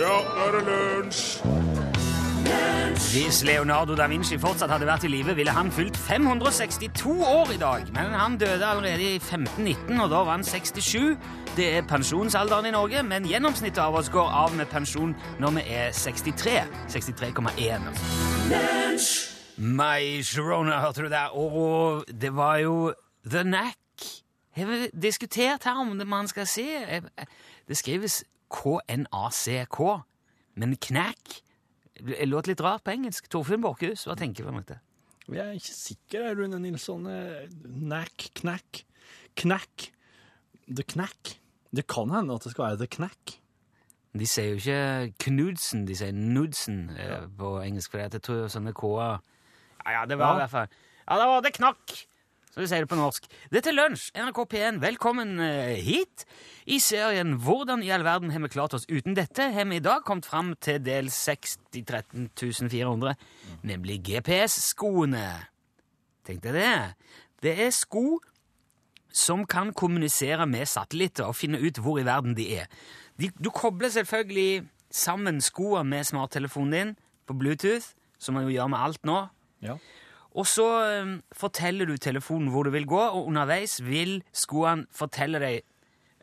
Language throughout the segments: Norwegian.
Ja, nå er det lunsj! Hvis Leonardo da Vinci fortsatt hadde vært i live, ville han fylt 562 år i dag. Men han døde allerede i 1519, og da var han 67. Det er pensjonsalderen i Norge, men gjennomsnittet av oss går av med pensjon når vi er 63. 63,1, altså. My Sharona, hørte du der? Og det var jo The Knack. Har vi diskutert her om det man skal si? Det skrives K-N-A-C-K, men Knack låter litt rart på engelsk. Torfinn Borchhus, hva tenker du om dette? Jeg er ikke sikker, er Rune Nilsson. Knack, knack, knack. The knack. Det kan hende at det skal være the knack. De sier jo ikke Knudsen, de sier Nudsen ja. på engelsk, for jeg tror sånne K-er Ja, ja, det var i hvert fall Ja, det var det knakk! Så vi sier det på norsk. Det er til lunsj, NRK P1. Velkommen eh, hit. I serien Hvordan i all verden har vi klart oss uten dette, har vi i dag kommet fram til del 60 400, nemlig GPS-skoene. Tenk deg det. Det er sko som kan kommunisere med satellitter og finne ut hvor i verden de er. De, du kobler selvfølgelig sammen skoene med smarttelefonen din på Bluetooth, som man jo gjør med alt nå. Ja. Og så eh, forteller du telefonen hvor du vil gå, og underveis vil skoene fortelle deg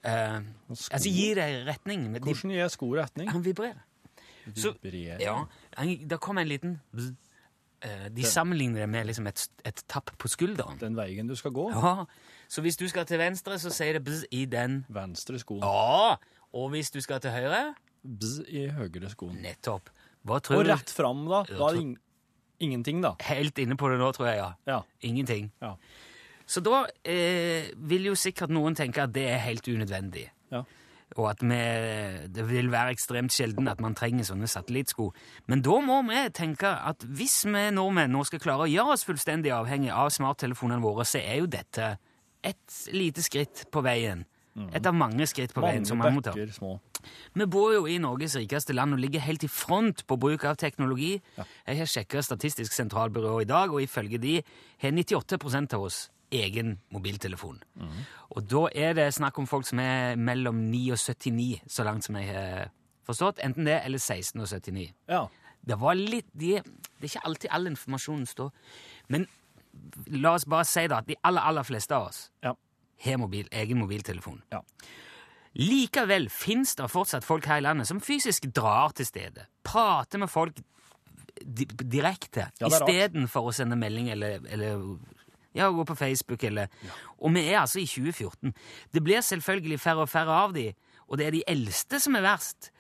eh. Altså gi deg retning. Hvordan gir sko retning? han vibrerer. Så- Vibrerer. Ja, han, Der kom en liten. Eh, De sammenligner det med liksom et, et tapp på skulderen. Den veien du skal gå. Ja, Så hvis du skal til venstre, så sier det bzz i den. Venstre skoen. Ja, Og hvis du skal til høyre Bzz i høyre skoen. Nettopp. Og rett fram, da. Ja, Da ingenting, da. Helt inne på det nå, tror jeg, ja. Ja. Ingenting. Ja. Så da eh, vil jo sikkert noen tenke at det er helt unødvendig. ja. Og at vi, det vil være ekstremt sjelden at man trenger sånne satellittsko. Men da må vi tenke at hvis vi nordmenn nå skal klare å gjøre oss fullstendig avhengig av smarttelefonene våre, så er jo dette et lite skritt på veien. Et av mange skritt på veien som man må ta. Mange små. Vi bor jo i Norges rikeste land og ligger helt i front på bruk av teknologi. Jeg har sjekka Statistisk sentralbyrå i dag, og ifølge de har 98% av oss egen mobiltelefon. Og da er det snakk om folk som er mellom 9 og 79, så langt som jeg har forstått. Enten det eller 16 og 79. Ja. Det var litt de, Det er ikke alltid all informasjonen står. Men la oss bare si da at de aller, aller fleste av oss Ja. har mobil, egen mobiltelefon. Ja. Likevel fins det fortsatt folk her i landet som fysisk drar til stedet. Prater med folk di direkte Ja, istedenfor å sende melding eller, eller ja, gå på Facebook eller Og vi er altså i 2014. Det blir selvfølgelig færre og færre av de, og det er de eldste som er verst.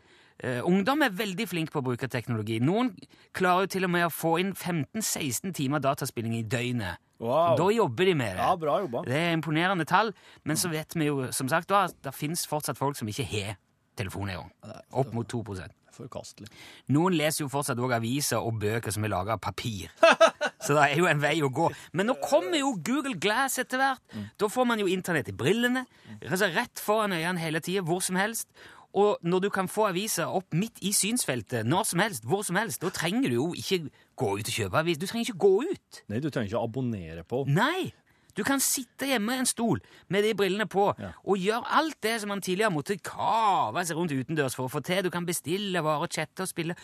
Uh, ungdom er veldig flink på å bruke teknologi. Noen klarer jo til og med å få inn 15-16 timer dataspilling i døgnet. Wow. Da jobber de med det. Ja, bra jobba. Det er imponerende tall, men så vet vi jo som sagt at det fins fortsatt folk som ikke har telefon engang. Opp mot 2% Forkastelig. Noen leser jo fortsatt også aviser og bøker som er laga av papir. Så det er jo en vei å gå. Men nå kommer jo Google Glass etter hvert. Da får man jo internett i brillene, altså rett foran øynene hele tida, hvor som helst. Og når du kan få aviser opp midt i synsfeltet når som helst, hvor som helst, da trenger du jo ikke gå ut og kjøpe avis. Du trenger ikke gå ut. Nei, du trenger ikke abonnere på. Nei! Du kan sitte hjemme i en stol med de brillene på Ja. og gjøre alt det som man tidligere måtte kave seg rundt utendørs for å få til. Du kan bestille varer, chatte og spille.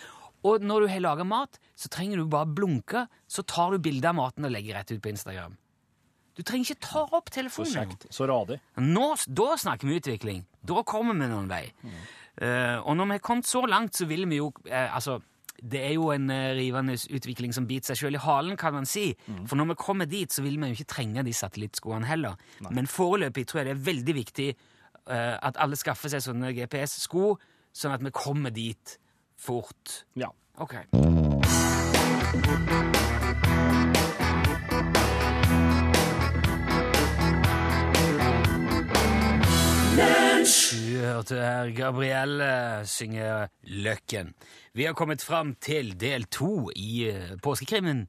Og når du har laga mat, så trenger du bare blunke, så tar du bilde av maten og legger rett ut på Instagram. Du trenger ikke ta opp Så telefonen. kjekt. Så radig. Nå, da snakker vi utvikling. Da kommer vi noen vei. Eh, og når vi har kommet så langt, så vil vi jo uh, Altså, det er jo en eh, rivende utvikling som biter seg sjøl i halen, kan man si. For når vi kommer dit, så vil vi jo ikke trenge de satellittskoene heller. Men foreløpig tror jeg det er veldig viktig uh, at alle skaffer seg sånne GPS-sko, sånn at vi kommer dit fort. Ja. Ok. Du hørte her Gabrielle synge Løkken. Vi har kommet fram til del to i eh, påskekrimmen.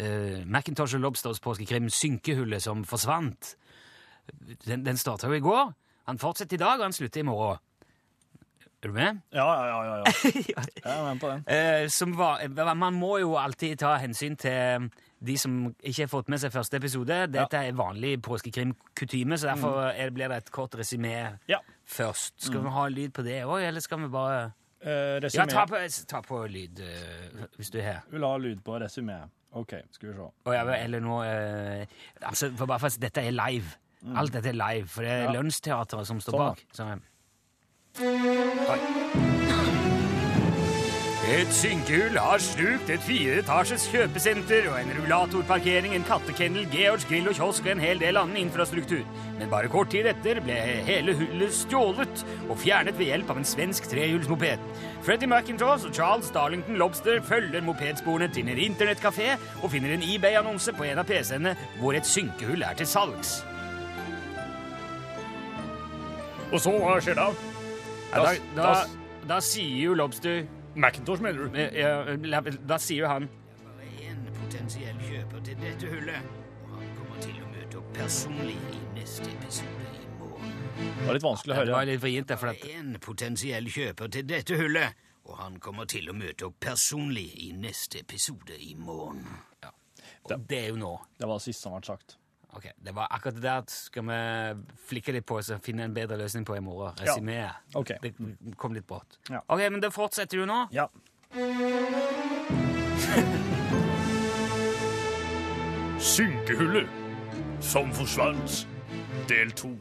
Uh, Macintosh og Lobsters påskekrim Synkehullet som forsvant. Den, den starta jo i går. Han fortsetter i dag, og han slutter i morgen. Er du med? Ja, ja, ja. ja, ja. Jeg er med på den. Uh, som var, man må jo alltid ta hensyn til de som ikke har fått med seg første episode. Dette er vanlig påskekrimkutyme, så derfor er, blir det et kort resymé Ja. først. Skal vi ha lyd på det òg, eller skal vi bare Eh, Ja, ta på, ta på lyd uh, hvis du er her. Vil ha lyd på resymé. OK, skal vi se. Oh, ja, eller nå uh, altså, for bare for, Dette er live. Alt dette er live, for det er Ja. Lunsjteatret som står Sånn, bak. Så, Oi. Et synkehull har slukt et fireetasjes kjøpesenter og en rullatorparkering, en kattekennel, Georgs grill og kiosk og en hel del annen infrastruktur. Men bare kort tid etter ble hele hullet stjålet og fjernet ved hjelp av en svensk trehjulsmoped. Freddie McIntosh og Charles Darlington Lobster følger mopedsporene til en internettkafé og finner en eBay-annonse på en av PC-ene hvor et synkehull er til salgs. Og så, hva skjer da? Da, da, da sier jo Lobster Macintosh, mener du? Eh, Da sier jo han En potensiell kjøper til dette hullet, og han kommer til å møte opp personlig i neste episode i morgen. Det var litt vanskelig å høre. det var litt vrient, for at En potensiell kjøper til dette hullet, og han kommer til å møte opp personlig i neste episode i morgen. Ja. Og det er jo nå. Det var det siste som ble sagt. Ok, Det var akkurat det der skal vi flikke litt på og finne en bedre løsning på i morgen. Ja. Okay. Det kom litt brått. Ja. Ok, Men det fortsetter jo nå. Ja. Synkehullet som forsvant. Del to.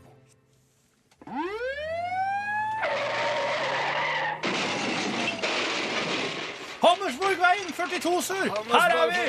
Hammersborgveien 42 sør! Her er vi!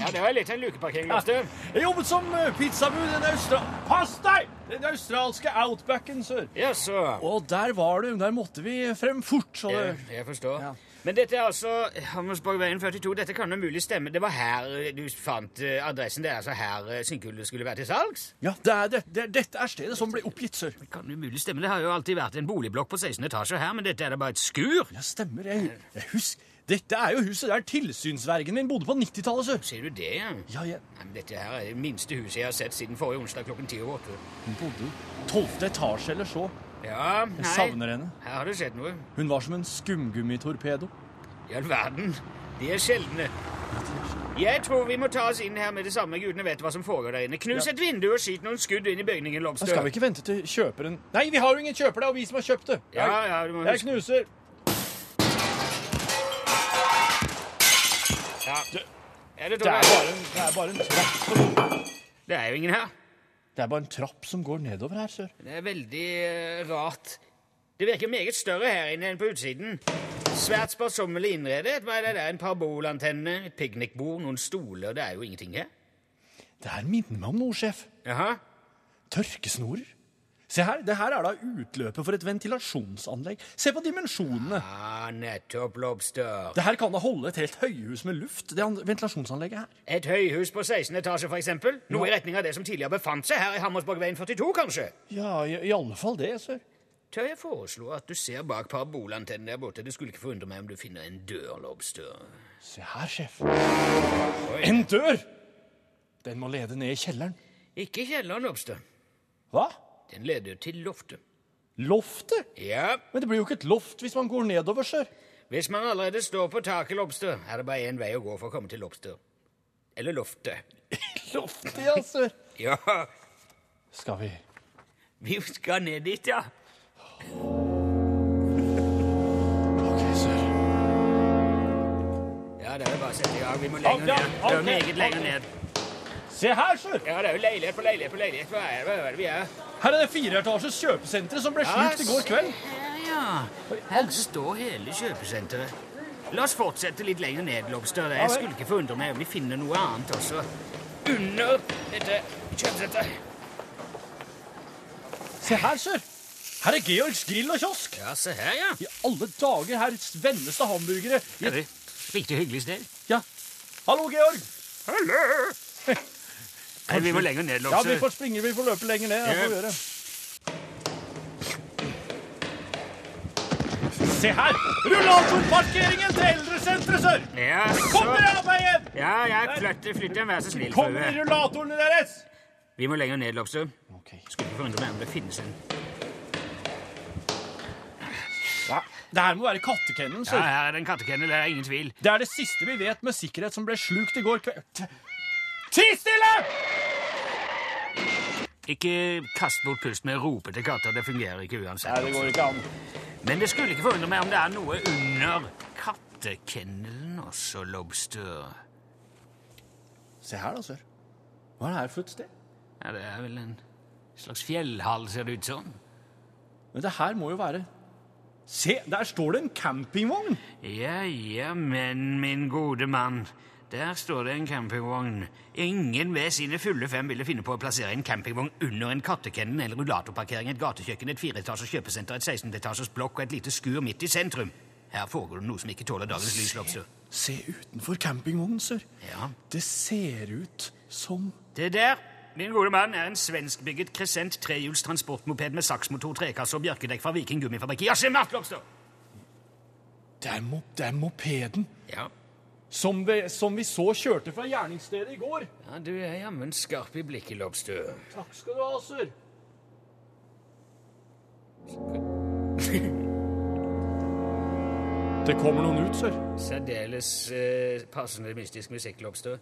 Ja, det var litt en lukeparkering. Lobster. Jeg jobbet som eh, pizzabud i den austra... Pass deg! Den australske outbacken, sir. Ja, så. Og der var du. Der måtte vi frem fort. Så Ja, det... jeg forstår. Ja. Men dette er altså Hammersborgveien 42. Dette kan jo mulig stemme. Det var her eh, du fant eh, adressen. Det er altså her synkullet skulle være til salgs? Ja, det er, det, det, dette er stedet som ble oppgitt, sør. Det kan jo mulig stemme. Det har jo alltid vært en boligblokk på 16 etasjer her, men dette er da bare et skur. Ja, stemmer. Jeg, jeg husker. Dette er jo huset der tilsynsvergen min bodde på 90-tallet, sør. Ser du det? Ja? Ja, ja. Nei, men dette her er det minste huset jeg har sett siden forrige onsdag klokken ti over åtte. Hun bodde tolvte etasje eller så. Ja, nei. Jeg savner henne. Her har det skjedd noe. Hun var som en skumgummitorpedo. I all verden. De er sjeldne. Jeg tror vi må ta oss inn her med det samme. Gudene vet hva som foregår der inne. Knus et vindu og skyt noen skudd inn i bygningen, Da Lobster. skal vi ikke vente til kjøperen Nei, vi har jo ingen kjøper, det er vi som har kjøpt det. Ja, Jeg, ja, du må jeg knuser. Ja. Det- er det, Det er bare en, det er bare en det er jo ingen her. Det er bare en trapp som går nedover her, sør. Det er veldig eh, rart. Det virker meget større her inne enn på utsiden. Svært sparsommelig innredet. Hva er det der? En parabolantenne, et piknikbord, noen stoler. Det er jo ingenting her. Det her minner meg om noe, sjef. Jaha. Tørkesnorer. Se her, det her er da utløpet for et ventilasjonsanlegg. Se på dimensjonene. Ah, nettopp, Lobster. Det her kan da holde et helt høyhus med luft, det an- ventilasjonsanlegget her. Et høyhus på 16 etasje, for eksempel. Noe i retning av det som tidligere befant seg her i Hammersborgveien 42, kanskje. Ja, i, i alle fall det, sør. Tør jeg foreslå at du ser bak parabolantennen der borte? Det skulle ikke forundre meg om du finner en dør, Lobster. Se her, sjef. En dør! Den må lede ned i kjelleren. Ikke kjelleren, Lobster. Hva? Den leder til loftet. Loftet? Ja, Men det blir jo ikke et loft hvis man går nedover, sør. Hvis man allerede står på taket, Lobster, er det bare én vei å gå for å komme til Lobster. Eller loftet. Loftet, ja, sør. Ja, Skal vi vi skal ned dit, ja. Ok, sør. Ja, det er bare å sette i gang. Vi må lenger ned. Det er meget lenger ned. Se her, sør. Ja, det er jo leilighet på leilighet på leilighet. Hva er det, hva er det vi er? Her er det fireetasjes kjøpesenteret som ble slukt i går kveld. Ja. Her står hele kjøpesenteret. La oss fortsette litt lenger ned, Lobster. Jeg skulle ikke forundre meg om vi finner noe annet også under dette kjøpesenteret. Se her, sør. Her er Georgs grill og kiosk. Ja, se her, ja. I alle dager, her vennes det hamburgere. Det er et riktig hyggelig sted. Ja. Hallo, Georg. Nei, vi må lenger ned, Ja, vi får springe, vi får løpe lenger ned. Det får vi Ja. gjøre. Se her! Rullatorparkeringen til eldresenteret, sør! Ja, så... Kom dere av veien! Ja, jeg flytter, flytter, vær så snill, Kommer i rullatorene deres! Vi må lenger ned, Lobster. Ok. Skulle ikke forundre meg om det finnes en Hva? Det her må være kattekennelen, Ja, sør. den kattekennel, det er ingen tvil. Det er det siste vi vet med sikkerhet som ble slukt i går kveld. Ti stille! Ikke kast bort pust med å rope til katter. Det fungerer ikke uansett. Nei, det går ikke an. Men det skulle ikke forundre meg om det er noe under kattekennelen også, Lobster. Se her, da, sør. Hva er det her for et sted? Ja, det er vel en slags fjellhall, ser det ut som. Men det her må jo være Se, der står det en campingvogn! Ja, ja, men min gode mann, der står det en campingvogn. Ingen ved sine fulle fem ville finne på å plassere en campingvogn under en kattekennel eller rullatorparkering, et gatekjøkken, et fireetasjes kjøpesenter, et 16-etasjes blokk og et lite skur midt i sentrum. Her foregår det noe som ikke tåler dagens lys, Lobster. Se utenfor campingvognen, sør. Ja. Det ser ut som Det der, min gode mann, er en svenskbygget Crescent trehjuls transportmoped med saksmotor, trekasse og bjørkedekk fra Viking gummifabrikk i Askemark, Lobster. Er, det er mopeden Ja. Som vi, som vi så kjørte fra gjerningsstedet i går. ja, du er jammen skarp i blikket, Lobster. Takk skal du ha, sør. Det kommer noen ut, sør. Særdeles eh, passende mystisk musikk, Lobstø.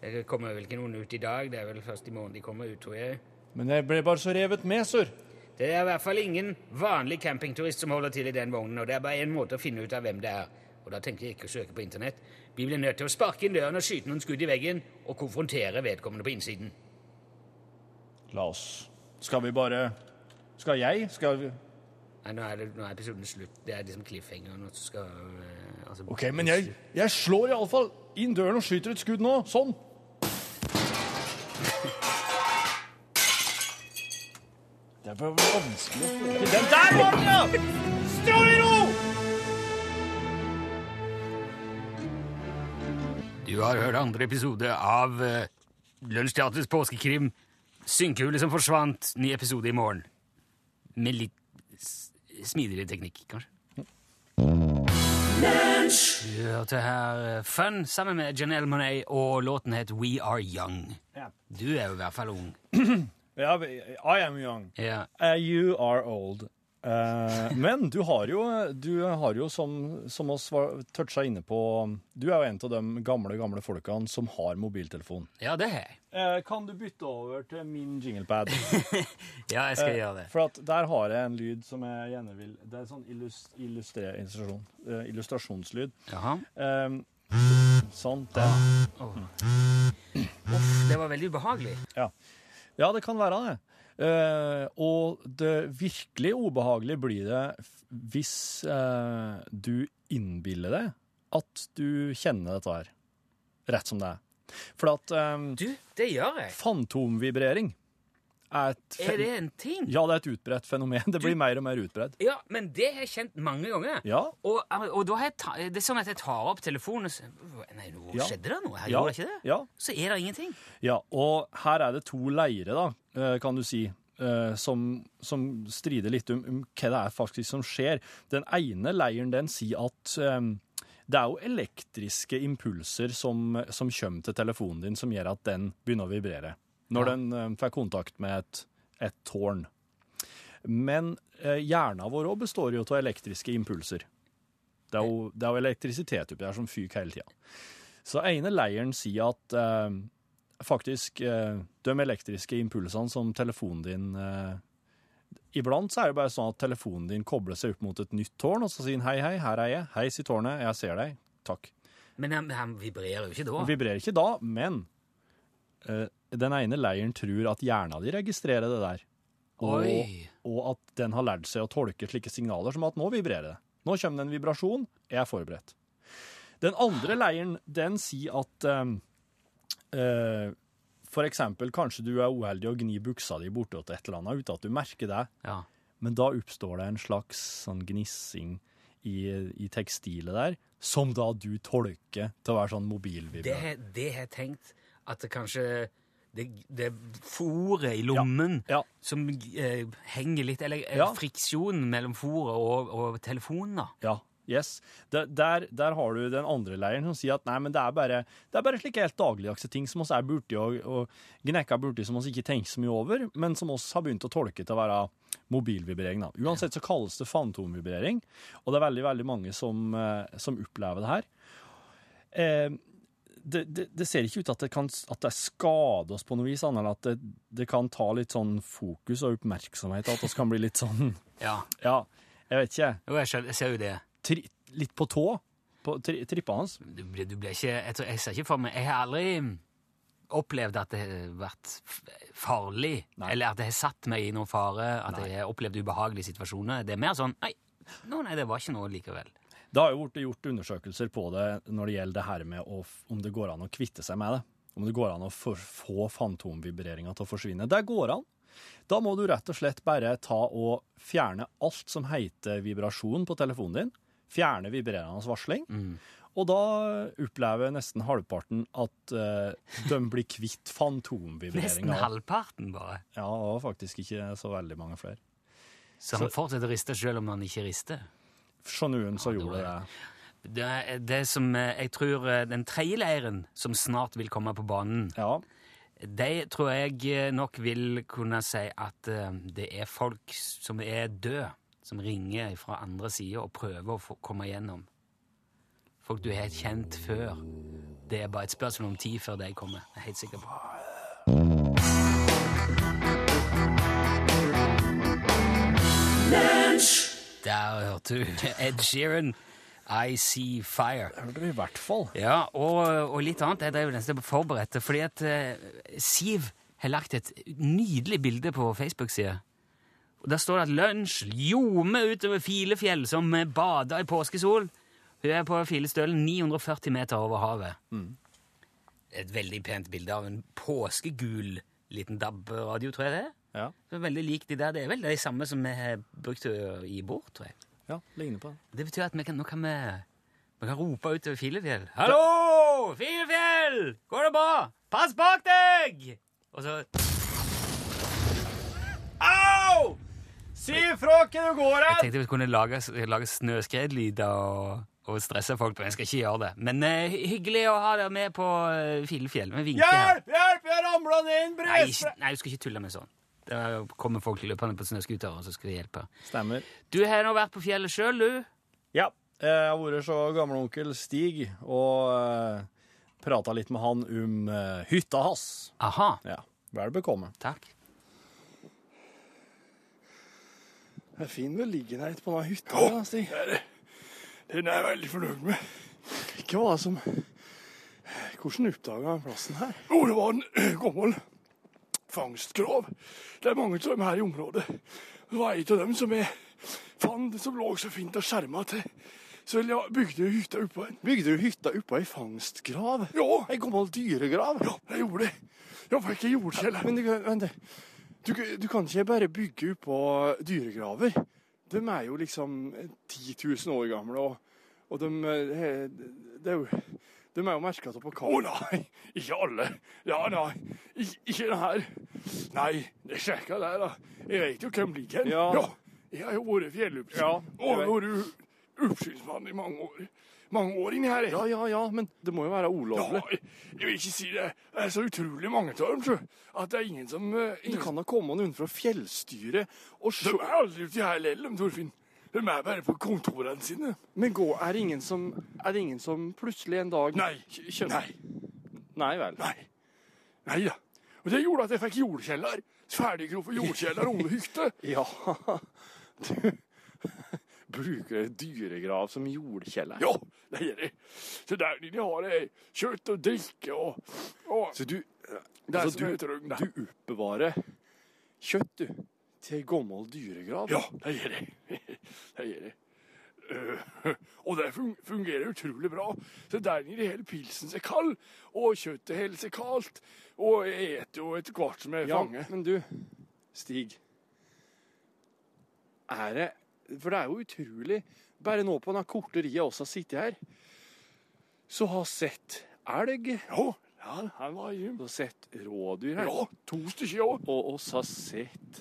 Det kommer vel ikke noen ut i dag, det er vel først i morgen de kommer ut, tror jeg. Men jeg ble bare så revet med, sør. Det er i hvert fall ingen vanlig campingturist som holder til i den vognen, og det er bare én måte å finne ut av hvem det er. Og da tenker jeg ikke å søke på internett. Vi blir nødt til å sparke inn døren og skyte noen skudd i veggen og konfrontere vedkommende på innsiden. La oss Skal vi bare Skal jeg? Skal vi Nei, nå er, det, nå er episoden slutt. Det er liksom cliffhangeren. og så skal... eh, altså, OK, men jeg, jeg slår iallfall inn døren og skyter et skudd nå. Sånn. Det var vanskelig å få til den. Der var den, ja! Stå i ro! Du har hørt andre episode av uh, Lunsjteatrets påskekrim. Synkehule som forsvant. Ny episode i morgen. Med litt smidigere teknikk, kanskje. Du hørte her eh, Fun sammen med Janelle Monet, og låten het We Are Young. Du er jo i hvert fall ung. Ja, I am young. Yeah. Uh, you are old. Eh, men du har jo, du har jo som, som oss var toucha inne på Du er jo en av de gamle gamle folkene som har mobiltelefon. ja, det har jeg. Eh, kan du bytte over til min jinglepad? Ja, jeg skal gjøre det. For at der har jeg en lyd som jeg gjerne vil Det er en sånn illustrasjon, eh, illustrasjonslyd. Jaha. Eh, sånn. Den. Uff, det var veldig ubehagelig. Ja. ja, det kan være det. Eh, og det virkelig ubehagelige blir det hvis uh, du innbiller deg at du kjenner dette her. Rett som det er. For at um, Du, det gjør jeg. fantomvibrering er et Er det en ting? Ja, det er et utbredt fenomen. Det blir mer og mer utbredt. Ja, men det har jeg kjent mange ganger. Ja. Og, og da har jeg ta, det er sånn at jeg tar opp telefonen og sier Nei, nå Ja. skjedde det noe her, Ja. gjorde ikke det? Ja. Så er det ingenting. Ja, og her er det to leire, da, kan du si, eh, som, som strider litt om, om hva det er faktisk som skjer. Den ene leiren den sier at um, det er jo elektriske impulser som, som kommer til telefonen din, som gjør at den begynner å vibrere når Ja. den um, får kontakt med et, et tårn. Men uh, hjernen vår òg består jo av elektriske impulser. Det er jo, det er jo elektrisitet oppi der som fyker hele tida. Så ene leiren sier at eh, faktisk eh, de elektriske impulsene som telefonen din eh, Iblant så er det bare sånn at telefonen din kobler seg opp mot et nytt tårn, og så sier den hei, hei, her er jeg. Hei, sier tårnet, jeg ser deg. Takk. Men han, han vibrerer jo ikke da. Han vibrerer ikke da, men eh, den ene leiren tror at hjernen din registrerer det der. Og, og at den har lært seg å tolke slike signaler som at nå vibrerer det. Nå kommer det en vibrasjon, jeg er forberedt. Den andre leiren, den sier at eh, eh, for eksempel, kanskje du er uheldig og gnir buksa di bortåt et eller annet uten at du merker det, Ja. men da oppstår det en slags sånn gnissing i, i tekstilet der, som da du tolker til å være sånn Det, det har jeg tenkt at det kanskje Det, det fôret i lommen Ja. som eh, henger litt Eller eh, Ja. friksjonen mellom fôret og, og telefonen, da. Ja, yes. Der, der, der har du den andre leiren som sier at nei, men det er bare, det er bare slike helt dagligdagse ting som oss er borti og, og gnekka borti som oss ikke tenker så mye over, men som oss har begynt å tolke til å være mobilvibrering. Da. Uansett så kalles det fantomvibrering, og det er veldig, veldig mange som, eh, som opplever det her. Eh, det, det, det ser ikke ut at det, kan, at det skader oss på noe vis, annet enn at det, det kan ta litt sånn fokus og oppmerksomhet, at vi kan bli litt sånn Ja. ja, Jeg vet ikke. Jo, jeg ser jo det. Tri, litt på tå på tri, trippa hans. Du, du ble ikke Jeg, jeg ser ikke for meg Jeg har aldri opplevd at det har vært farlig, Nei. eller at det har satt meg i noen fare, at jeg har opplevd ubehagelige situasjoner. Det er mer sånn Nei, no, nei det var ikke noe likevel. Det har jo blitt gjort undersøkelser på det når det gjelder det her med å, om det går an å kvitte seg med det. Om det går an å for, få fantomvibreringa til å forsvinne. Det går an. Da må du rett og slett bare ta og fjerne alt som heter vibrasjon på telefonen din. Fjerne vibrerende varsling. Og da opplever nesten halvparten at eh, de blir kvitt Nesten halvparten, bare. Ja, og faktisk ikke så veldig mange flere. Så han fortsetter å riste selv om han ikke rister. Så noen så Ja, gjorde det det. Det, som eh, jeg tror eh, Den tredje leiren som snart vil komme på banen, Ja. de tror jeg nok vil kunne si at eh, det er folk som er døde, som ringer fra andre sida og prøver å komme igjennom. Folk du har kjent før. Det er bare et spørsmål om tid før de kommer. Jeg er helt sikker på. Der hørte du Ed Sheeran, I See Fire. Det hørte vi i hvert fall. Ja, og, og litt annet. Jeg drev nesten forberedt det, fordi at eh, Siv har lagt et nydelig bilde på Facebook-sida. Der står det at lunsj ljomer utover Filefjell som eh, bader i påskesol. Hun er på Filestølen 940 meter over havet. Et veldig pent bilde av en påskegul liten DAB-radio, tror jeg det er. Ja, er veldig lik de der. Det er vel de samme som vi har brukt i å gi bort, tror jeg. ja ligner på det. Det betyr at vi kan, nå kan vi, vi kan rope utover Filefjell. Hallo! Filefjell! Går det bra? Pass bak deg! Og så Au! Si ifra hvor du går Jeg tenkte vi kunne lage, lage snøskredlyder og, og stresse folk, men jeg skal ikke gjøre det. Men uh, hyggelig å ha deg med på uh, Filefjell. Vi vinker her. Hjelp! Hjelp! Jeg ramla ned i en Nei, ikke- nei, du skal ikke tulle med sånn. Da kommer folk løpende på snøscooter, og så skal vi hjelpe. Stemmer. Du har nå vært på fjellet sjøl, du. Ja. Jeg har vært så gamleonkel Stig og uh, prata litt med han om eh, hytta hans. Aha. Ja. Vel bekomme. Takk. Det er fin beliggenhet på denne hytta. da, Stig. Den er jeg veldig fornøyd med. Hva var det som Hvordan oppdaga han plassen her? Jo, det var en eh, gammel fangstgrav. Det er mange av dem her i området. Det var en av dem som jeg fant som lå så fint og skjerma til. Så jeg bygde hytta oppå en. Bygde du hytta oppå ei fangstgrav? Ja, Ei gammel dyregrav? ja, jeg gjorde det. Jeg fikk en jordkjeller. Men men, vent, du, du kan ikke bare bygge oppå dyregraver. De er jo liksom 10 000 år gamle, og, og de, de, er jo, de er jo merka på Å oh, nei, ikke alle. Ja, nei, Ik ikke den her. Nei, det sjekka der, da. Jeg vet jo hvem ligger her. Ja. Jeg har jo vært fjelloppsyn. Ja, og vært oppsynsmann i mange år. Mange år inni her. Ja, ja, ja, men det må jo være Ja, ulovlig. jeg, jeg vil ikke si det. Det er så utrolig mange av dem, sjø. At det er ingen som eh, Det kan da komme noen fra fjellstyret og De er aldri ute her lell, Torfinn. De er bare på kontorene sine. Men gå, er det ingen som Er det ingen som plutselig en dag Nei. Nei. Nei vel. Nei. Nei da. Og det gjorde at jeg fikk jordkjeller. Ferdiggrodd jordkjeller og hytte. Ja Du bruker en dyregrav som jordkjeller? Ja, det gjør jeg. Så der de har jeg kjøtt og drikke og, og Så du, Det altså, du, du oppbevarer kjøtt, du, til gammel dyregrav? Ja, det gjør jeg. Det gjør jeg. Uh, og det fungerer utrolig bra. Så der nede hele pilsen seg kald, og kjøttet holder seg kaldt. Og jeg eter jo etter hvert som jeg Ja, fanger. men du, Stig. Er det For det er jo utrolig Bare nå på denne korte ria oss har sittet her, så har sett elg, Ja, ja han var i og sett rådyr her, Ja, to stykker òg. og oss har sett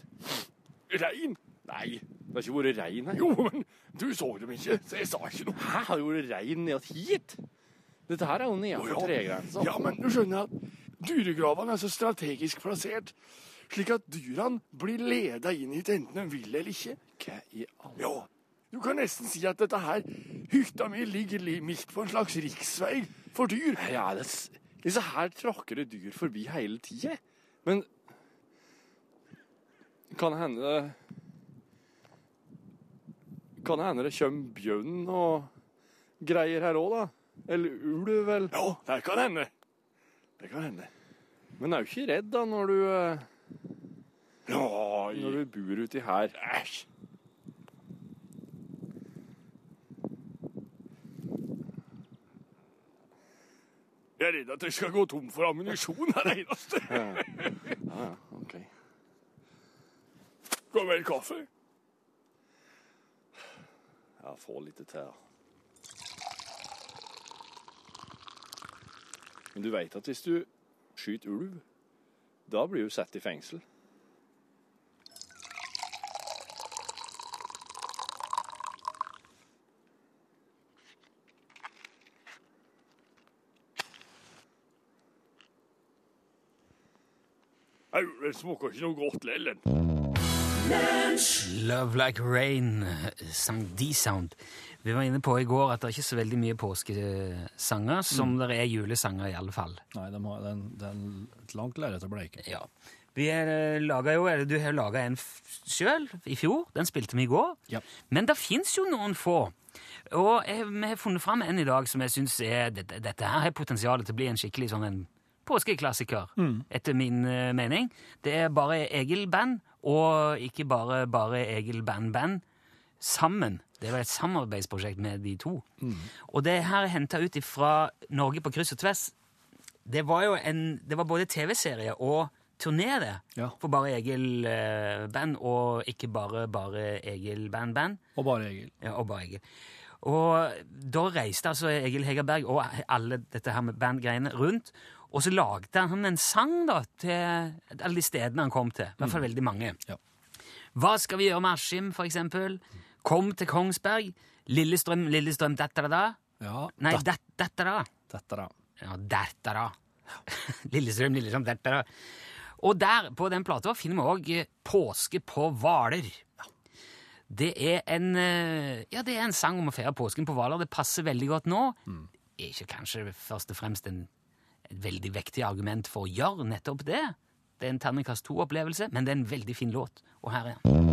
Rein. Nei, det har ikke vært rein her. Jo, men du så dem ikke, så jeg sa ikke noe. Hæ, har det vært rein ned hit? Dette her er jo Å, oh, ja. tregrensa. Ja, men du skjønner at dyregravene er så strategisk plassert, slik at dyrene blir leda inn hit enten de vil eller ikke. Hva i alle Ja, du kan nesten si at dette her, hytta mi ligger midt på en slags riksvei for dyr. Ja, det, disse her trakker det dyr forbi hele tida. Men kan hende kan hende det kommer bjørn og greier her òg, da. Eller ulv, vel. Ja, det kan hende. Det kan hende. Men er jo ikke redd da når du eh, Når du bor uti her. Æsj. Jeg er redd at jeg skal gå tom for ammunisjon her eneste. ja, ja, ok. Skal vel kaffe? Ja, få litt til. Men du veit at hvis du skyter ulv, da blir hun satt i fengsel. Au, det smaker ikke noe godt lell. Love Like Rain sang D-Sound. Vi var inne på i går at det er ikke så veldig mye påskesanger, som det er julesanger i alle fall. Nei, det, er er et langt lerret å bleike. Ja. Vi er, laget jo, eller Du har laga en sjøl i fjor. Den spilte vi i går. Ja. Men det fins jo noen få. Og jeg, vi har funnet fram en i dag som jeg syns dette, dette her har potensial til å bli en skikkelig sånn en påskeklassiker, etter min eh, mening. Det er bare Egil-band, og ikke bare bare Egil-band-band. Sammen. Det var et samarbeidsprosjekt med de to. Og det her er henta ut fra Norge på kryss og tvers. Det var jo en, det var både TV-serie og turné, det. Ja. For bare Egil-band, og ikke bare bare Egil-band-band. Og bare Egil. Ja, og bare Egil. Og da reiste altså Egil Hegerberg og alle dette her med bandgreiene rundt, og så lagde han en sang da til alle de stedene han kom til. I hvert fall veldig mange. Ja. Hva skal vi gjøre med Askim, for eksempel? Kom til Kongsberg. Lillestrøm, Lillestrøm, dette da. Ja, Nei, det, det, dette da. dette da. Ja, dette da. Lillestrøm, Lillestrøm, dette da. Og der, på den plata, finner vi òg Påske på Hvaler. Det er en eh, Ja, det er en sang om å feire påsken på Hvaler. Det passer veldig godt nå. Mm. ikke kanskje først og fremst en, et veldig vektig argument for å gjøre nettopp det. Det er en terningkast to-opplevelse, men det er en veldig fin låt. Og her er den.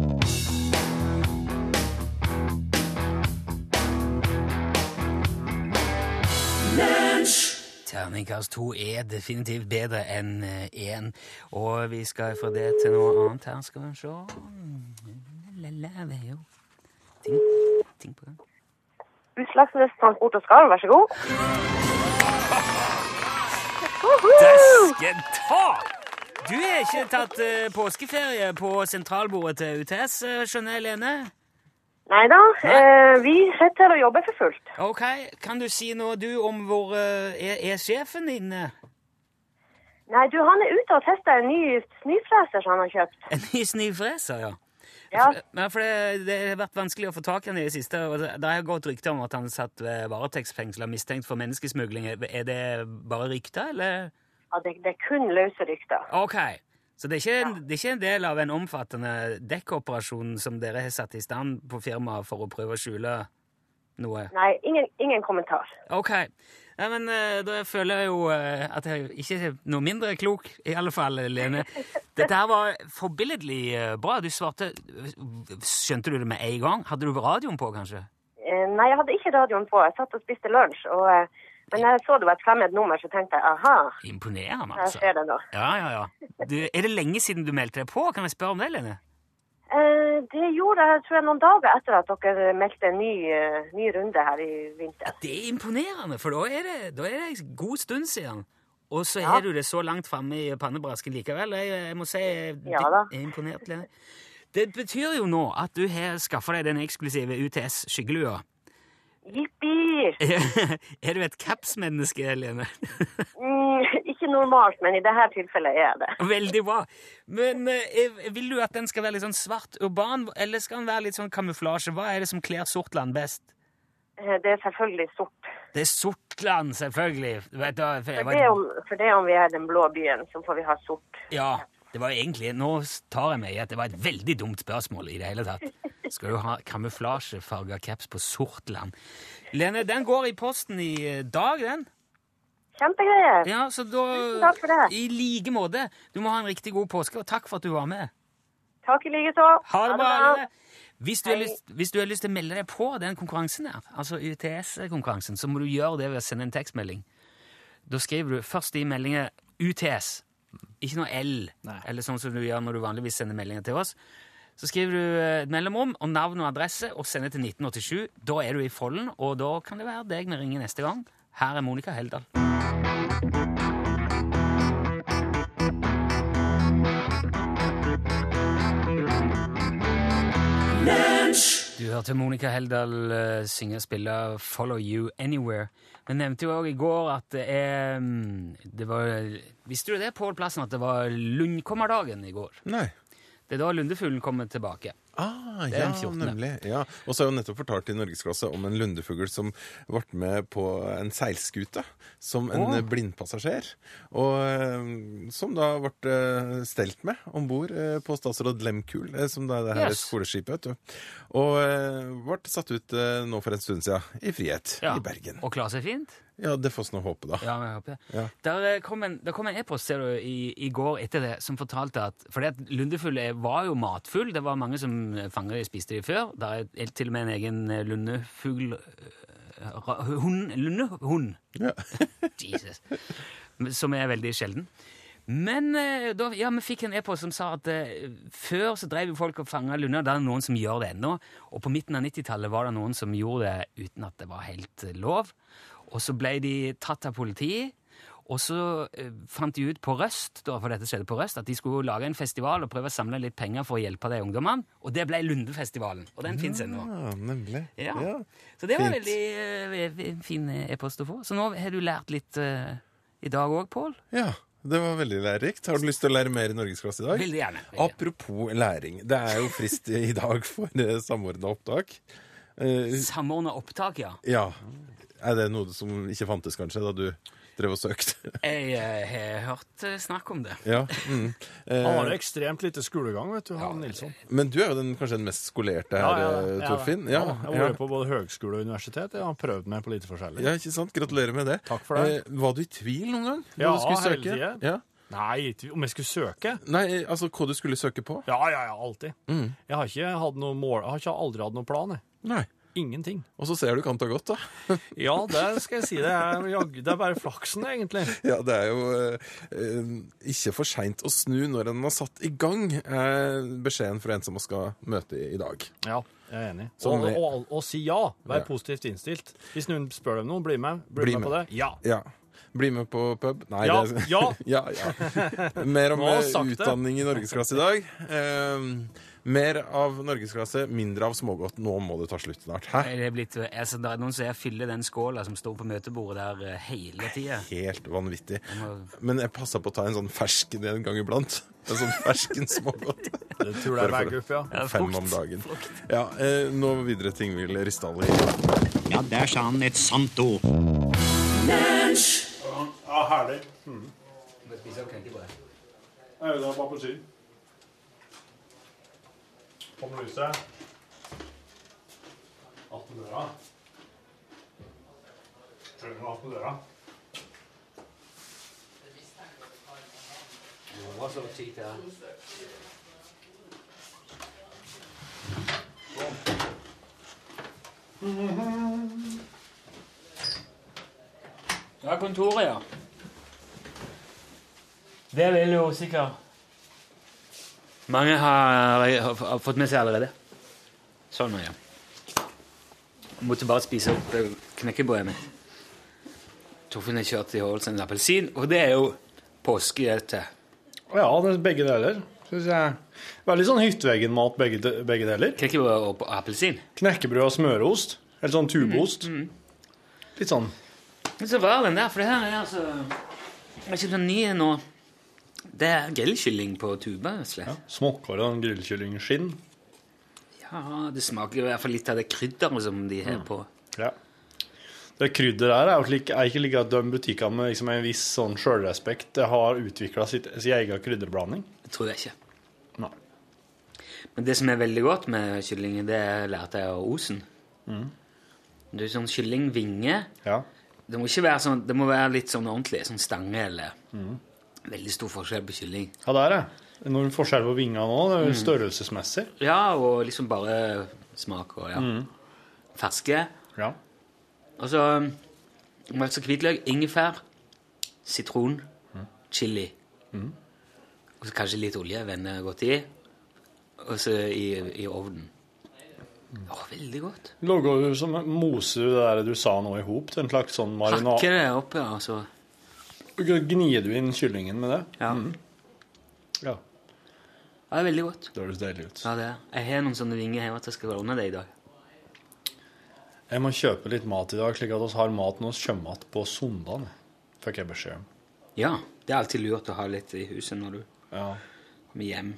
Terningkast to er definitivt bedre enn én. Og vi skal fra det til noe annet her. Skal vi se det. Utslagsnes Transport og Skarv, vær så god. Dæsken ta! Du har ikke tatt eh, påskeferie på sentralbordet til UTS, eh, skjønner jeg, Lene? Nei da, eh, vi sitter her og jobber for fullt. Ok, Kan du si noe, du, om hvor eh, er, er sjefen din? eh? Nei, du, han er ute og tester en ny snøfreser som han har kjøpt. En ny snøfreser, ja. Ja, Men for det, det har vært vanskelig å få tak i han i det siste. og Det har gått rykter om at han satt ved varetektsfengsla mistenkt for menneskesmugling. Er det bare rykter, eller? ja det, det er kun løse rykter. Ok. Så det er, ikke, en- det er ikke en del av en omfattende dekkoperasjon som dere har satt i stand på firmaet for å prøve å skjule noe? Nei, ingen, ingen kommentar. Ok. Nei, men eh, da føler jeg jo eh, at jeg ikke er noe mindre klok, i alle fall, Lene. Dette her var forbilledlig eh, bra. Du svarte Skjønte du det med en gang? Hadde du radioen på, kanskje? Nei, jeg hadde ikke radioen på. Jeg satt og spiste lunsj. Og, men jeg så det var et fremmed nummer, så tenkte jeg aha, Imponerende, altså. altså. ser det nå. Ja, ja, ja. Du, er det lenge siden du meldte deg på? Kan jeg spørre om det, Lene? Eh, det gjorde jeg tror jeg noen dager etter at dere meldte en ny, eh, ny runde her i vinter. Det er imponerende, for da er det, da er det en god stund siden. Og så Ja. du det så langt framme i pannebrasken likevel. Jeg, jeg må si jeg Ja er imponert, Lene. Det betyr jo nå at du har skaffa deg den eksklusive UTS-skyggelua. Jippi! er du et capsmenneske, Lene? Ikke normalt, men i dette tilfellet er det. Veldig bra. Men eh, vil du at den skal være litt sånn svart urban, eller skal den være litt sånn kamuflasje? Hva er det som kler Sortland best? Eh, Det er selvfølgelig sort. Det er Sortland, selvfølgelig. Du for For det, om, for det om vi er den blå byen, så får vi ha sort. Ja, det var egentlig Nå tar jeg meg i at det var et veldig dumt spørsmål i det hele tatt. Skal du ha kamuflasjefarga caps på Sortland? Lene, den går i posten i eh, dag, den. Kjempegreier. Ja, så da Tusen takk for det. I like måte. Du må ha en riktig god påske, og takk for at du var med. Takk i like så. Ha det bra. Lene. Hvis du, har lyst, hvis du har lyst til å melde deg på den konkurransen der, altså UTS-konkurransen, så må du gjøre det ved å sende en tekstmelding. Da skriver du først i meldingen UTS, ikke noe L, Nei. eller sånn som du gjør når du vanligvis sender meldinger til oss. Så skriver du eh, et mellomrom og navn og adresse og sender til 1987. Da er du i folden, og da kan det være deg vi ringer neste gang. Her er Monica Heldal. Du hørte Monica Heldal eh, synge og spille 'Follow You Anywhere'. Vi nevnte jo òg i går at det er mm, det var, Visste du det, Pål Plassen, at det var Lundkommerdagen i går? Nei. Det er da lundefuglen kommer tilbake. Ah, Det er ja, den 14.. nemlig. Ja. Og så har jeg jo nettopp fortalt i Norgesklasse om en lundefugl som ble med på en seilskute som en oh. blindpassasjer. Og eh, som da ble eh, stelt med om bord eh, på Statsråd Lemkul, som da er det her Yes. skoleskipet. vet du. Og ble satt ut nå for en stund siden, i frihet, Ja. i Bergen. Og klarer seg fint? Ja, det får vi håpe, da. Ja, jeg håper det. Ja. Der kom en, der kom en e-post ser du, i, i går etter det som fortalte at For lundefugl er- var jo matfugl. Det var mange som fanget de, spiste de før. Det er til og med en egen eh, lundefugl eh, Hund Lundehund. Ja. Jesus. Som er veldig sjelden. Men eh, da, ja, vi fikk en e-post som sa at eh, før så drev folk og fanga lunder. Det er noen som gjør det ennå. Og på midten av 90-tallet var det noen som gjorde det uten at det var helt eh, lov. Og så ble de tatt av politiet. Og så eh, fant de ut på Røst da, for dette skjedde på Røst, at de skulle lage en festival og prøve å samle litt penger for å hjelpe de ungdommene. Og det ble Lundefestivalen. Og den fins ennå. Ja, nemlig. Ja. Ja. Så det var fint. veldig eh, fin e-post å få. Så nå har du lært litt eh, i dag òg, Pål. ja, det var veldig lærerikt. Har du lyst til å lære mer i Norgesklasse i dag? Veldig gjerne. Veldig. Apropos læring. Det er jo frist i dag for uh, samordna opptak. Eh, Samordna opptak, ja. ja. Er det noe som ikke fantes, kanskje, da du drev og søkte? Jeg eh, har hørt eh, snakk om det. ja. Mm. Han har jo ekstremt lite skolegang, vet du, han Nilsson. men du er jo den, kanskje den mest skolerte her, eh, Torfinn? Ja, Ja, jeg har vært på både høgskole og universitet. Jeg har prøvd meg på litt forskjellig. ja, ikke sant? Gratulerer med det. Takk for det. Eh, var du i tvil noen gang? Ja, du skulle hele søke? tiden. Ja. Nei, om jeg skulle søke? Nei, altså hva du skulle søke på? Ja, ja, ja, alltid. Mm. Jeg har ikke hatt noe mål, jeg har ikke aldri hatt noen plan, jeg. Nei. Ingenting. Og så ser du kan ta godt, da. Ja, det skal jeg si. Det er, det er bare flaksen, egentlig. Ja, det er jo eh, eh, ikke for seint å snu når en har satt i gang, er beskjeden fra en som skal møte i, dag. Ja, jeg er enig. Så, og, er- og, og si ja. Vær Ja. positivt innstilt. Hvis noen spør deg om noe, bli med. Bli, Bli med på det. Ja. Ja. Bli med på pub? Nei, Ja, det ja. ja, ja. Mer om eh, utdanning i norgesklasse i dag. Eh, mer av norgesklasse, mindre av smågodt. Nå må det ta slutt snart. Hæ? Det er, blitt, altså, det er noen som fyller den skåla som står på møtebordet der eh, hele tida. Helt vanvittig. Men jeg passer på å ta en sånn fersken en gang iblant. En sånn fersken smågodt. Det tror jeg er Bare for- ja. Ja, Fem om dagen. Ja, eh, nå videre ting vil Ryssdal i. Ja, der sa han et sant ord. Ja, herlig. Mm. Jeg vil på bare På med lyset. Atten døra. Skjønner du atten døra? Hva så tid til Det er kontoret, ja. Det vil jo sikkert Mange har, har, fått med seg allerede. Sånn, ja. Jeg måtte bare spise opp eh, knekkebrødet mitt. Torfinn har kjørt i en appelsin, og det er jo påskehjerte. Ja, det er begge deler, syns jeg. Veldig sånn hytteveggen-mat, begge, de- begge deler. Knekkebrød og appelsin. Knekkebrød og smøreost. Eller sånn tubeost. Litt sånn Litt så rar den der, for det her er altså Jeg er kjøpt en ny nå. Det er grillkylling på tube. Ja. smokkere og grillkyllingskinn. ja, det smaker i hvert fall litt av det krydderet som de har på. Ja. Det krydderet der er slik, er ikke like at de butikkene med liksom en viss sånn sjølrespekt har utvikla sin egen krydderblanding. Det tror jeg ikke. Nei. Men det som er veldig godt med kylling, det lærte jeg av Osen. Det er sånn kyllingvinge. Ja. Det må ikke være sånn, det må være litt sånn ordentlig, sånn stange eller Veldig stor forskjell på kylling. ja, det er det. Enorm forskjell på vingene er Mm. størrelsesmessig. Ja, og liksom bare smak og ja. Ferske. Ja. Og så altså hvitløk, ingefær, sitron, chili. Og så kanskje litt olje, vende godt i. Og så i, i ovnen. Åh, veldig godt. Lager du som moser du det der du sa nå i hop en slags sånn marinade? Hakker det opp, ja. Altså. Gnir du inn kyllingen med det? Ja. Ja. ja, det er veldig godt. Det høres deilig ut. Ja, det er. Jeg har noen sånne vinger hjemme at jeg skal ordne det i dag. Jeg må kjøpe litt mat i dag, slik at vi har mat når vi kommer igjen på søndag. Fikk jeg beskjed om. Ja, det er alltid lurt å ha litt i huset når du Ja. kommer hjem.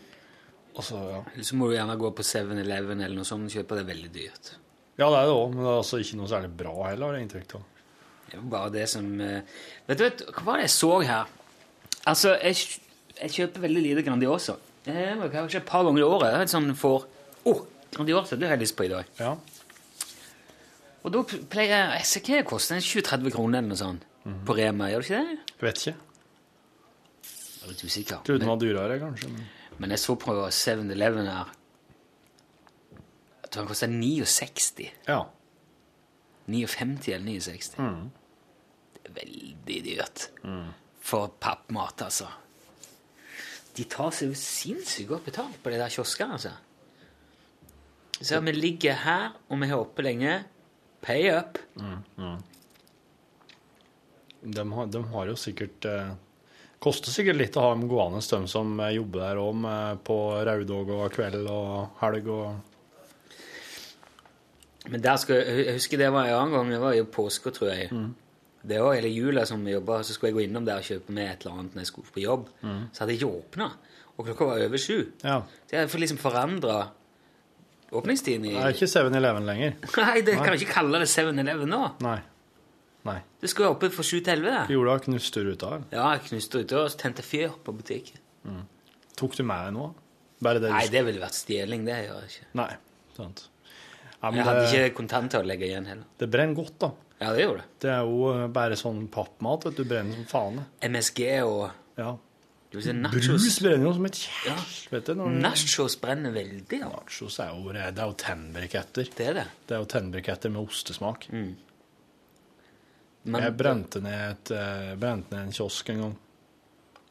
Og så, ja. Eller så må du gjerne gå på 7-Eleven eller noe sånt og kjøpe det veldig dyrt. ja, det er det òg, men det er altså ikke noe særlig bra heller, har jeg inntrykk av. Det var bare det som eh, Vet du vet, hva var det jeg så her? Altså, jeg, jeg kjøper veldig lite Grandiosa. Det var kanskje et par ganger i året. Jeg et sånn for Å, Grandiosa, det har jeg lyst på i dag. Ja. Og da pleier jeg Jeg ser hva det koster. 20-30 kroner eller noe sånt. På Rema, gjør det ikke det? Jeg Vet ikke. Jeg er litt usikker. Trodde den var dyrere, kanskje. Men... men jeg så på 7-Eleven her. Jeg tror den koster 69. Ja. 59 eller 69. Det er veldig dyrt for pappmat, altså. De tar seg jo sinnssykt godt betalt på de der kioskene, altså. Så vi ligger her, og vi har oppe lenge. Pay up. De har, de har jo sikkert eh, Koster sikkert litt å ha dem gående, de som jobber der òg, på raudag og kveld og helg og Men der skal, jeg husker det var en annen gang, det var jo påske, tror jeg. Det var hele jula som vi jobba, så skulle jeg gå innom der og kjøpe med et eller annet når jeg skulle på jobb. Så hadde jeg ikke åpna, og klokka var over sju. Ja. Så jeg får liksom forandra åpningstiden i Det er ikke 7-Eleven lenger. Nei, det kan du ikke kalle det 7-Eleven nå. Nei. Nei. Du skulle være oppe fra sju til elleve. Gjorde du knusteruta? eller? Ja, jeg knuste ruta og tente fyr på butikken. Tok du med deg noe? Bare det du Nei, det ville vært stjeling. Det gjør jeg ikke. Nei, sant. Ja, Jeg hadde det, ikke kontanter å legge igjen heller. det brenner godt, da. Ja, det gjorde det. Det er jo eh, bare sånn pappmat. vet Du brenner som faen. MSG og Ja. si. Brus brenner jo som et helvete. Ja. Nachos brenner veldig. Ja. Nachos er jo, det er jo tennbriketter. Det er det. Det er jo tennbriketter med ostesmak. Men Jeg brente ned, et, eh, brente ned en kiosk en gang.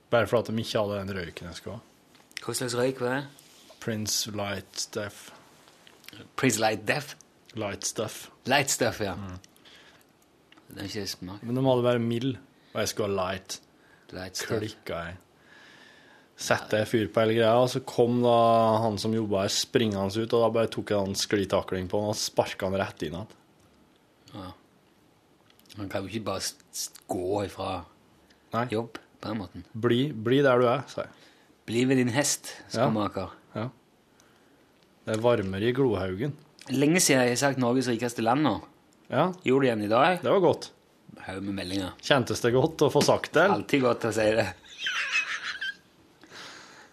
Bare for at de ikke hadde den røyken jeg skulle ha. hva slags røyk var det? Prince Light Stuff. Prince Light Death. Light Stuff. Light stuff, ja. Det er ikke smak. Men den må være mild, og jeg skulle ha light. Light. Klikka jeg. Sette jeg fyr på hele greia, og så kom da han som jobba her, springende ut, og da bare tok jeg en sklitakling på han og sparka han rett inn igjen. Man kan jo ikke bare gå ifra Nei. jobb på den måten. Bli, bli der du er, sa jeg. Bli ved din hest, skomaker. Ja. Det er varmere i Glohaugen. Lenge siden jeg har sagt Norges rikeste land nå. Ja, Gjorde det igjen i dag. det var godt. Haug med meldinger. Kjentes det godt å få sagt det? Alltid godt å si det.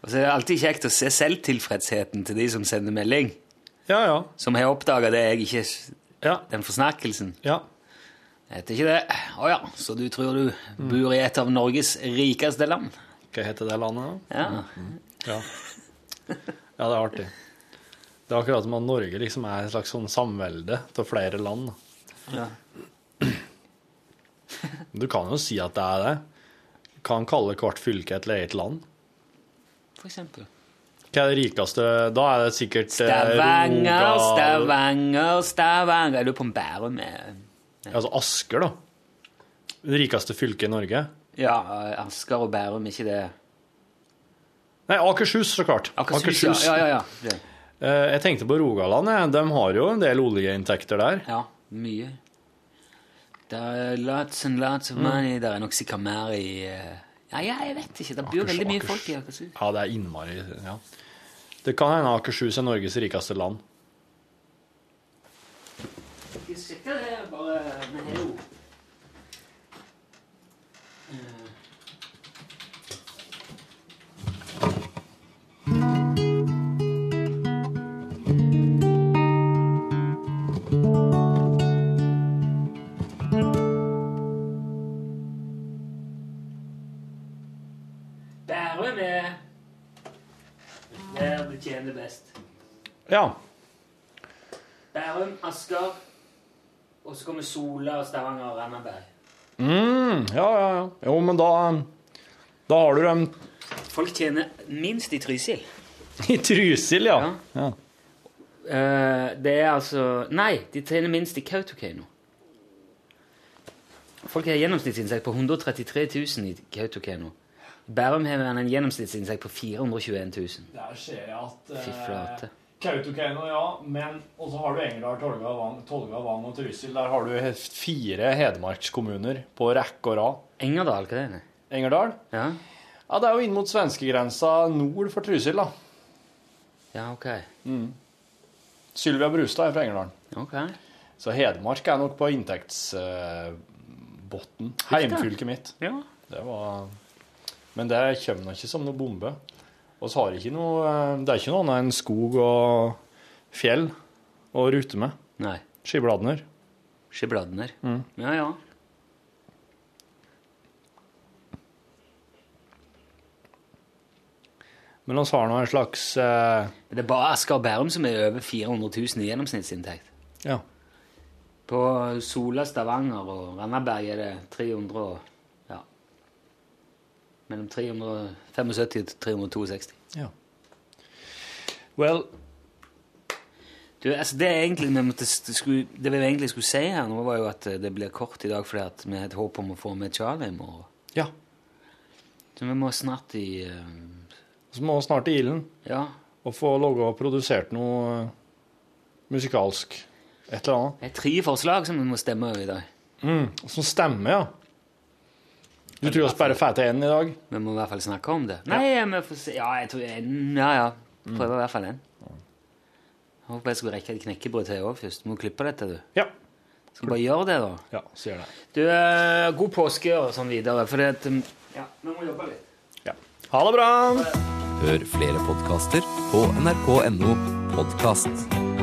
Og så er det alltid kjekt å se selvtilfredsheten til de som sender melding, Ja, ja. som har oppdaga det jeg ikke Ja. Den forsnakkelsen. ja. Det heter ikke det. Å ja, så du tror du bor i et av Norges rikeste land? Hva heter det landet, da? Ja. Ja. ja, det er artig. Det er akkurat som at Norge liksom er et slags sånn samvelde av flere land. Ja. Du kan jo si at det er det. Kan kalle hvert fylke et eget land. For eksempel. Hva er det rikeste? Da er det sikkert eh, Stavanger, Rogal- Stavanger, Stavanger Er du på Bærum? med- Altså Asker, da. Det rikeste fylket i Norge. Ja, Asker og Bærum, ikke det Nei, Akershus, så klart. Akershus, Ja, ja, ja. Eh, Jeg tenkte på Rogaland. De har jo en del oljeinntekter der. Ja, mye. Det er lots and lots of money. Det er nok sikkert mer i eh, Ja, ja, jeg vet ikke. Det bor Akers- veldig mye Akers- folk i Akershus. Ja, det er innmari ja. Det kan hende Akershus er Norges rikeste land. Ikke sikkert det er bare jo Ja. Bærum, Asker, og så kommer Sola, og Stavanger og Randaberg. Mm, ja, ja, ja. Jo, men da Da har du dem Folk tjener minst i Trysil. i Trysil, ja. ja. Uh, det er altså Nei, de tjener minst i Kautokeino. Folk har gjennomsnittsinntekt på 133 000 i Kautokeino. Bærum har en gjennomsnittsinntekt på 421 000. Der ser jeg at Fy flate. Kautokeino, ja, men Og så har du Engerdal, Tolga, Vang, Tolga, Vang og Trysil. Der har du fire hedmarkskommuner på rekke og rad. Engerdal, hva er det? Engerdal? Ja, Ja, det er jo inn mot svenskegrensa nord for Trysil, da. ja ok. Sylvia Brustad er fra Engerdal. Ok. Så Hedmark er nok på inntektsbotten. Heimfylket mitt. Ja. Det var Men det kommer nok ikke som noe bombe. Og så har ikke noe eh, Det er ikke noe annet enn skog og fjell å rute med. Nei. Skibladner. Skibladner. Ja, ja. Men vi har nå en slags eh, Det er bare Asker og Bærum som er over 400 000 i gjennomsnittsinntekt. Ja. På Sola, Stavanger og Randaberg er det 300 og Ja. Mellom 375 til 362. ja. Well Du, altså det, er egentlig, måtte, det, skulle, det vi egentlig skulle si her nå, var jo at eh, det blir kort i dag fordi at vi har et håp om å få med Charlie i morgen. Ja. Så vi må snart i uh, Så må vi snart i ilden Ja. og få laga og produsert noe eh, musikalsk. Et eller annet. Det er tre forslag som vi må stemme over i dag. Mm. Som stemmer, ja. Du tror vi bare får til én i dag? Vi må i hvert fall snakke om det. Nei, vi får se. Ja, jeg tror jeg, Ja, ja. Prøver i hvert fall en. Jeg håper jeg skulle rekke et knekkebrød til òg først. Må klippe dette, du. Ja. Skal bare gjøre det, da. Ja, så gjør det. Du, eh, god påske og sånn videre, for det at um, Ja, vi må jobbe litt. Ja. Ha det bra! Hør flere podkaster på nrk.no podkast.